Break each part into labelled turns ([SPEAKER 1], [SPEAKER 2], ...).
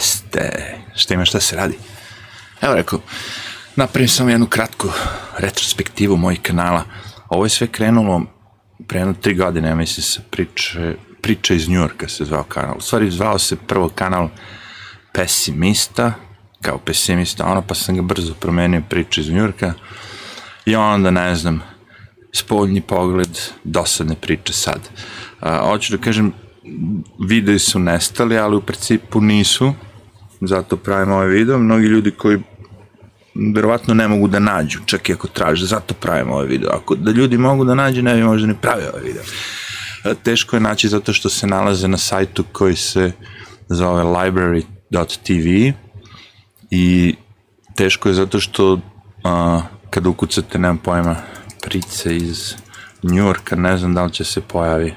[SPEAKER 1] ste, šta ima šta se radi. Evo rekao, napravim samo jednu kratku retrospektivu mojih kanala. Ovo je sve krenulo pre jedno tri godine, ja mislim se priče, priča iz Njurka se zvao kanal. U stvari zvao se prvo kanal Pesimista, kao pesimista, ono pa sam ga brzo promenio priča iz Njurka i onda ne znam, spoljni pogled, dosadne priče sad. A, hoću da kažem, videi su nestali, ali u principu nisu, zato pravim ovaj video. Mnogi ljudi koji verovatno ne mogu da nađu, čak i ako traže, zato pravim ovaj video. Ako da ljudi mogu da nađu, ne bi možda ni pravio ovaj video. Teško je naći zato što se nalaze na sajtu koji se zove library.tv i teško je zato što a, kada ukucate, nemam pojma, price iz Njurka, ne znam da li će se pojavi.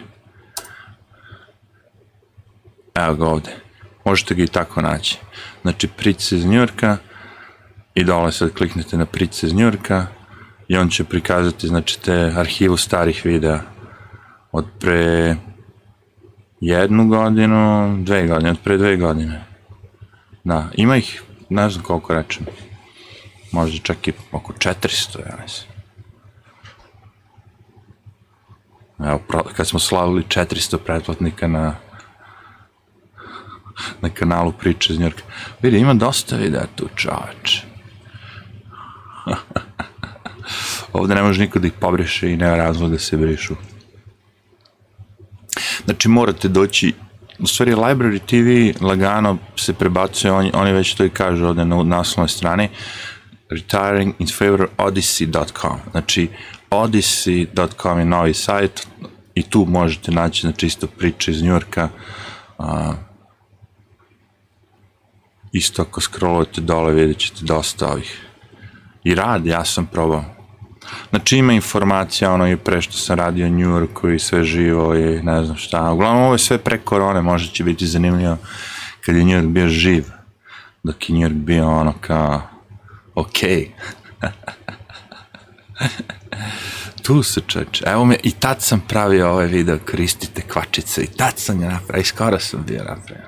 [SPEAKER 1] Evo ga ovde. Možete ga i tako naći. Znači, price iz Njurka i dole sad kliknete na price iz Njurka i on će prikazati, znači, te arhivu starih videa od pre jednu godinu, dve godine, od pre dve godine. Da, ima ih, ne znam koliko rečem, možda čak i oko 400, ja mislim. Evo, kad smo slavili 400 pretplatnika na kanalu Priče iz Njorka. Vidi, ima dosta videa tu, čovač. Ovde ne može niko da ih pobriše i nema razlog da se brišu. Znači, morate doći u stvari Library TV lagano se prebacuje, oni, oni već to i kažu ovde na naslovnoj strani, retiring in favor odyssey.com. Znači, odyssey.com je novi sajt i tu možete naći znači isto priče iz Njurka. Isto ako scrollujete dole vidjet ćete dosta ovih. I rad, ja sam probao. Znači ima informacija ono i pre što sam radio u New Yorku i sve živo i ne znam šta. Uglavnom ovo je sve pre korone, možda će biti zanimljivo kad je New York bio živ. Dok je New York bio ono kao. Okay. tu se čeče. Evo me, i tad sam pravio ovaj video, koristite kvačice, i tad sam je napravio, i skoro sam bio napravio.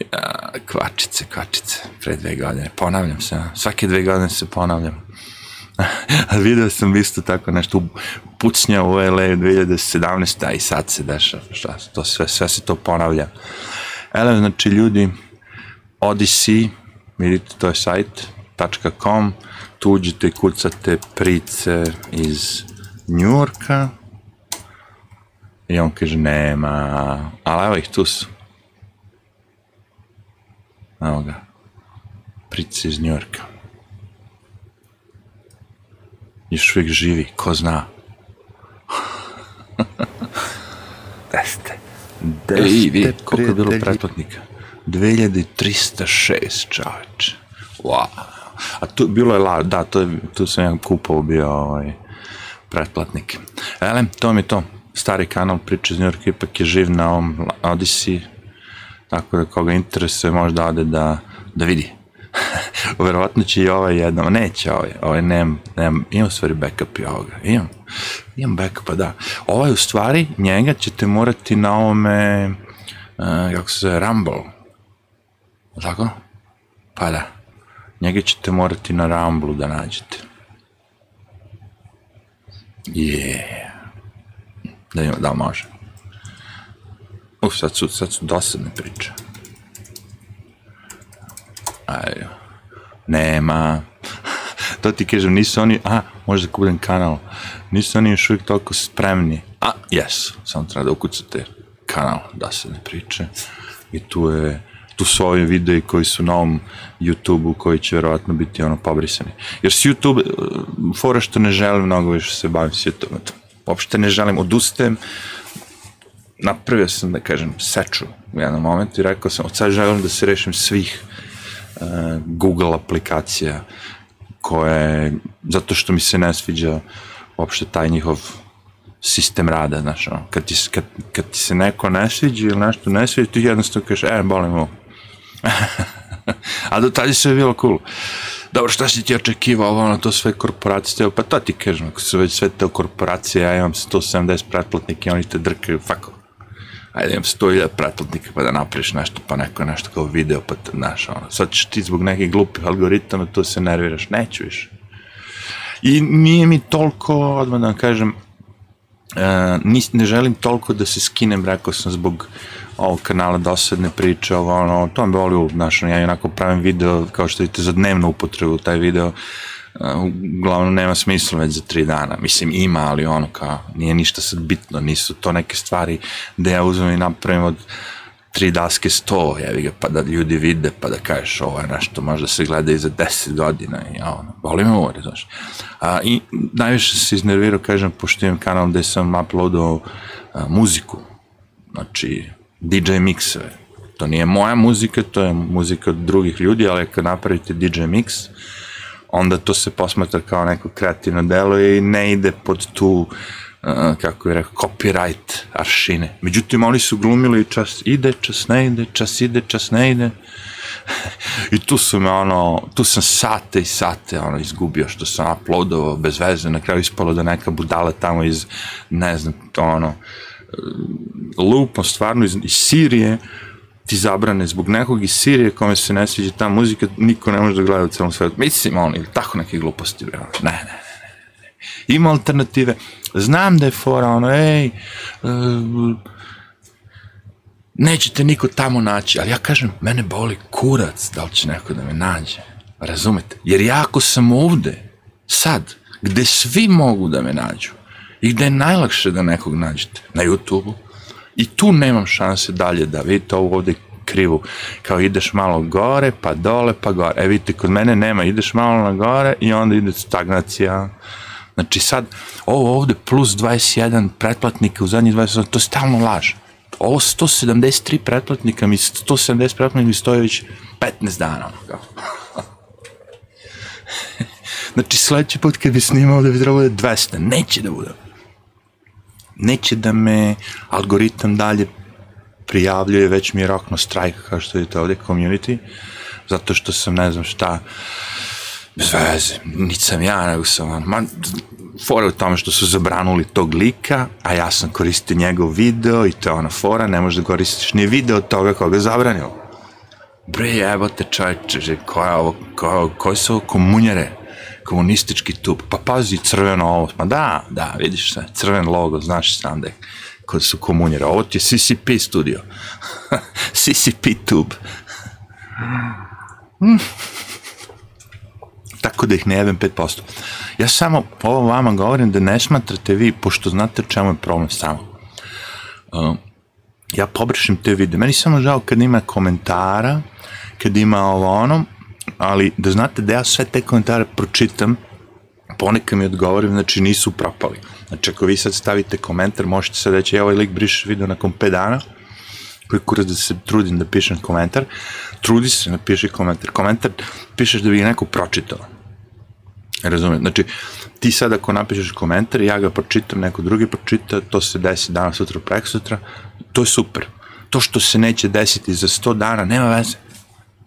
[SPEAKER 1] Ja, kvačice, kvačice, pre dve godine, ponavljam se, svake dve godine se ponavljam. A video sam isto tako nešto pucnja u LA 2017. a i sad se dešava, šta, to sve, sve se to ponavlja. Ele, znači ljudi, Odyssey, vidite, to je sajt, .com, tu uđete i kucate price iz Njurka i on kaže nema, ali evo ih tu su. Evo ga. Price iz Njurka. Još uvijek živi, ko zna. Deste. Deste, Ej, vi, koliko je bilo pretplatnika? 2306, čoveč. Wow. A tu bilo je, la, da, to je, tu sam ja kupao bio ovaj, pretplatnik. Ele, to mi je to. Stari kanal Priče iz Njurka ipak je živ na ovom Odyssey, tako da koga interesuje možda ode da, da vidi. Verovatno će i ovaj jednom, neće ovaj, ovaj nemam, nemam, imam stvari backup i ovoga, imam, imam backupa, da. Ovaj u stvari, njega ćete morati na ovome, uh, kako se zove, Rumble, tako? Pa da, njega ćete morati na Rumble da nađete. Yeah. Da, da može. Uf, sad su, sad su dosadne priče. Aj, nema. to ti kažem, nisu oni, a, možda da budem kanal, nisu oni još uvijek toliko spremni. A, jesu, samo treba da ukucate kanal, da se ne priče. I tu je, tu su ovi videi koji su na ovom YouTube-u koji će verovatno biti ono pobrisani. Jer s YouTube, fora što ne želim mnogo više se bavim s YouTube-om. Uopšte ne želim, odustajem, napravio sam, da kažem, seču u jednom momentu i rekao sam, od sad želim da se rešim svih uh, Google aplikacija koje, zato što mi se ne sviđa uopšte taj njihov sistem rada, znaš, ono, kad ti, kad, kad ti se neko ne sviđa ili nešto ne sviđa, ti jednostavno kažeš, e, bolim ovo. A do tada sve bilo cool. Dobro, šta si ti očekivao, ono, to sve korporacije, pa to ti kažem, ako su već sve te korporacije, ja imam 170 pretplatnike, oni te drkaju, fuck off. Ajde imam 100.000 pretplatnika pa da napraviš nešto, pa neko nešto kao video, pa te, znaš, ono, sad ćeš ti zbog nekih glupih algoritama, tu se nerviraš, neću više. I nije mi toliko, odmah da vam kažem, uh, nis, ne želim toliko da se skinem, rekao sam, zbog ovog kanala dosadne priče, ovo, ono, to me boli, znaš, ja onako pravim video, kao što vidite, za dnevnu upotrebu, taj video, uglavnom nema smisla već za tri dana. Mislim, ima, ali ono kao, nije ništa sad bitno, nisu to neke stvari da ja uzmem i napravim od tri daske sto, jevi ga, pa da ljudi vide, pa da kažeš ovo je nešto, možda se gleda i za deset godina i ja, ono, boli me uvori, znaš. A, I najviše se iznervirao, kažem, pošto imam kanal gde sam uploadao a, muziku, znači DJ miksove. To nije moja muzika, to je muzika od drugih ljudi, ali kad napravite DJ mix, onda to se posmatra kao neko kreativno delo i ne ide pod tu uh, kako je rekao, copyright aršine. Međutim, oni su glumili čas ide, čas ne ide, čas ide, čas ne ide. I tu su me ono, tu sam sate i sate ono izgubio što sam uploadovao bez veze, na kraju ispalo da neka budala tamo iz, ne znam, to ono, lupom stvarno iz, iz Sirije, ti zabrane zbog nekog iz Sirije kome se ne sviđa ta muzika, niko ne može da gleda u celom svetu. Mislim, on, ili tako neke gluposti, bre. Ne, ne, ne, ne. Ima alternative. Znam da je fora, ono, ej, uh, nećete niko tamo naći, ali ja kažem, mene boli kurac da li će neko da me nađe. Razumete? Jer ja ako sam ovde, sad, gde svi mogu da me nađu i gde je najlakše da nekog nađete, na YouTube-u, I tu nemam šanse dalje da vidite ovo ovde krivu. Kao ideš malo gore, pa dole, pa gore. E vidite, kod mene nema, ideš malo na gore i onda ide stagnacija. Znači sad, ovo ovde plus 21 pretplatnika u zadnjih 20, to je stalno laž. Ovo 173 pretplatnika mi, 170 pretplatnika mi stoje već 15 dana. znači sledeći put kad bi snimao da bi trebalo da 200, neće da bude neće da me algoritam dalje prijavljuje, već mi je rokno strajk, kao što vidite ovde, community, zato što sam ne znam šta, bez veze, niti sam ja, nego sam on, man, fora u tome što su zabranuli tog lika, a ja sam koristio njegov video i to je ona fora, ne možeš da koristiš ni video od toga koga zabranio. Bre, jebote čovječe, koja ovo, koja, koji su ovo komunjare? Komunistički tup, pa pazi crveno ovo, ma da, da, vidiš se, crven logo, znaš sam da kod su komunjera, ovo ti je CCP studio, CCP tube. Tako da ih ne jebem 5%. Ja samo ovo vama govorim da ne smatrate vi, pošto znate čemu je problem samo. Uh, ja pobrišim te vide. Meni samo žao kad ima komentara, kad ima ovo ono, ali da znate da ja sve te komentare pročitam, ponekad mi odgovorim, znači nisu propali. Znači ako vi sad stavite komentar, možete sad reći, ja ovaj lik briše video nakon 5 dana, koji kurac da se trudim da pišem komentar, trudi se, napiši komentar. Komentar pišeš da bi ga neko pročitao. Razumem, znači ti sad ako napišeš komentar, ja ga pročitam, neko drugi pročita, to se desi danas, sutra, prek sutra, to je super. To što se neće desiti za 100 dana, nema veze.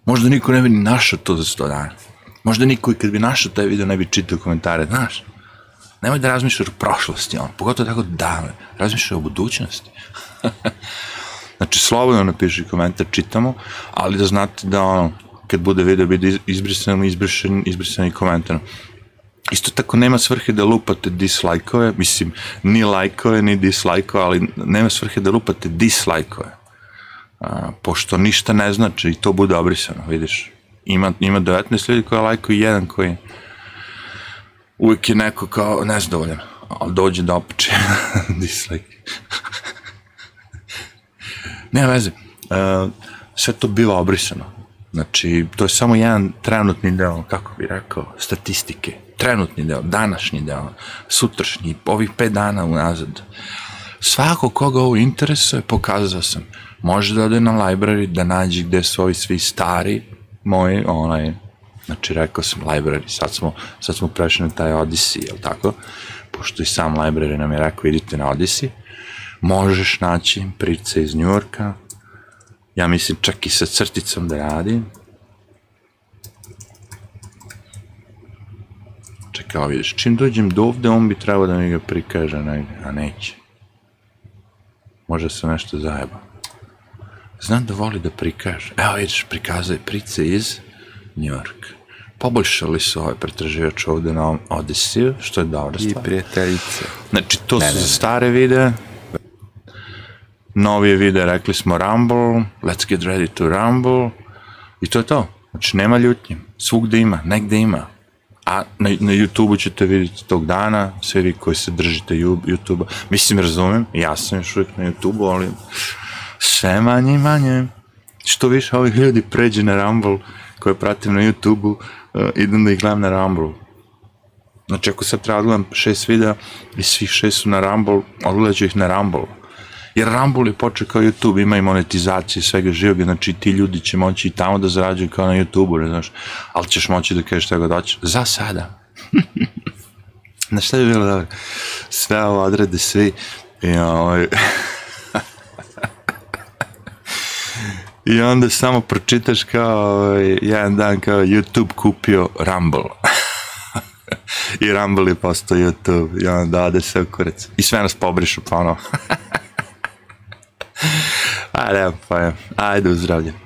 [SPEAKER 1] Možda niko ne bi ni našao to za 100 dana. Možda niko i kad bi našao taj video ne bi čitao komentare, znaš. Nemoj da razmišljaš o prošlosti, on, pogotovo tako davno. Razmišljaj o budućnosti. znači, slobodno napiši komentar, čitamo, ali da znate da ono, kad bude video bude izbrisan, izbrisan, izbrisan i komentar. Isto tako nema svrhe da lupate dislajkove, mislim, ni lajkove, ni dislajkove, ali nema svrhe da lupate dislajkove a, pošto ništa ne znači i to bude obrisano, vidiš. Ima, ima 19 ljudi koji lajkuju jedan koji uvijek je neko kao nezdovoljan, ali dođe da opače dislike. Nema veze. Uh, sve to biva obrisano. Znači, to je samo jedan trenutni deo, kako bi rekao, statistike. Trenutni deo, današnji deo, sutrašnji, ovih pet dana unazad. Svako koga ovo interesuje, pokazao sam može da ode na library da nađe gde su ovi svi stari moji, onaj, znači rekao sam library, sad smo, sad smo prešli na taj Odyssey, jel tako? Pošto i sam library nam je rekao idite na Odyssey, možeš naći price iz Njurka, ja mislim čak i sa crticom da radi. Čekaj, vidiš, čim dođem do ovde, on bi trebao da mi ga prikaže, a neće. Možda se nešto zajeba. Znam da voli da prikaže. Evo vidiš, prikazuje price iz New York. Poboljšali su ovaj pretraživač ovde na Odyssey, što je dobra
[SPEAKER 2] I
[SPEAKER 1] stvar.
[SPEAKER 2] prijateljice.
[SPEAKER 1] Znači, to
[SPEAKER 2] Ne,
[SPEAKER 1] su
[SPEAKER 2] ne, ne.
[SPEAKER 1] stare videe. Novije videe, rekli smo Rumble, let's get ready to Rumble. I to je to. Znači, nema ljutnje. Svugde ima, negde ima. A na, na YouTube-u ćete vidjeti tog dana, sve vi koji se držite YouTube-a. Mislim, razumem, ja sam još uvijek na YouTube-u, ali sve manje i manje. Što više ovih ljudi pređe na Rumble, koje pratim na YouTube-u, uh, idem da ih gledam na Rumble. Znači, ako sad treba da gledam šest videa i svih šest su na Rumble, odgledat ću ih na Rumble. Jer Rumble je počeo kao YouTube, ima i monetizaciju i svega živog, znači ti ljudi će moći i tamo da zarađuju kao na YouTube-u, ne znaš, ali ćeš moći da kažeš šta god hoćeš. Za sada. na šta je bilo dobro? Sve ovo odrede svi i ovaj... I onda samo pročitaš kao ovaj, jedan dan kao YouTube kupio Rumble. I Rumble je postao YouTube i onda ode sve u kurac. I sve nas pobrišu ponovo. A, nema pa je. Ajde u zdravlje.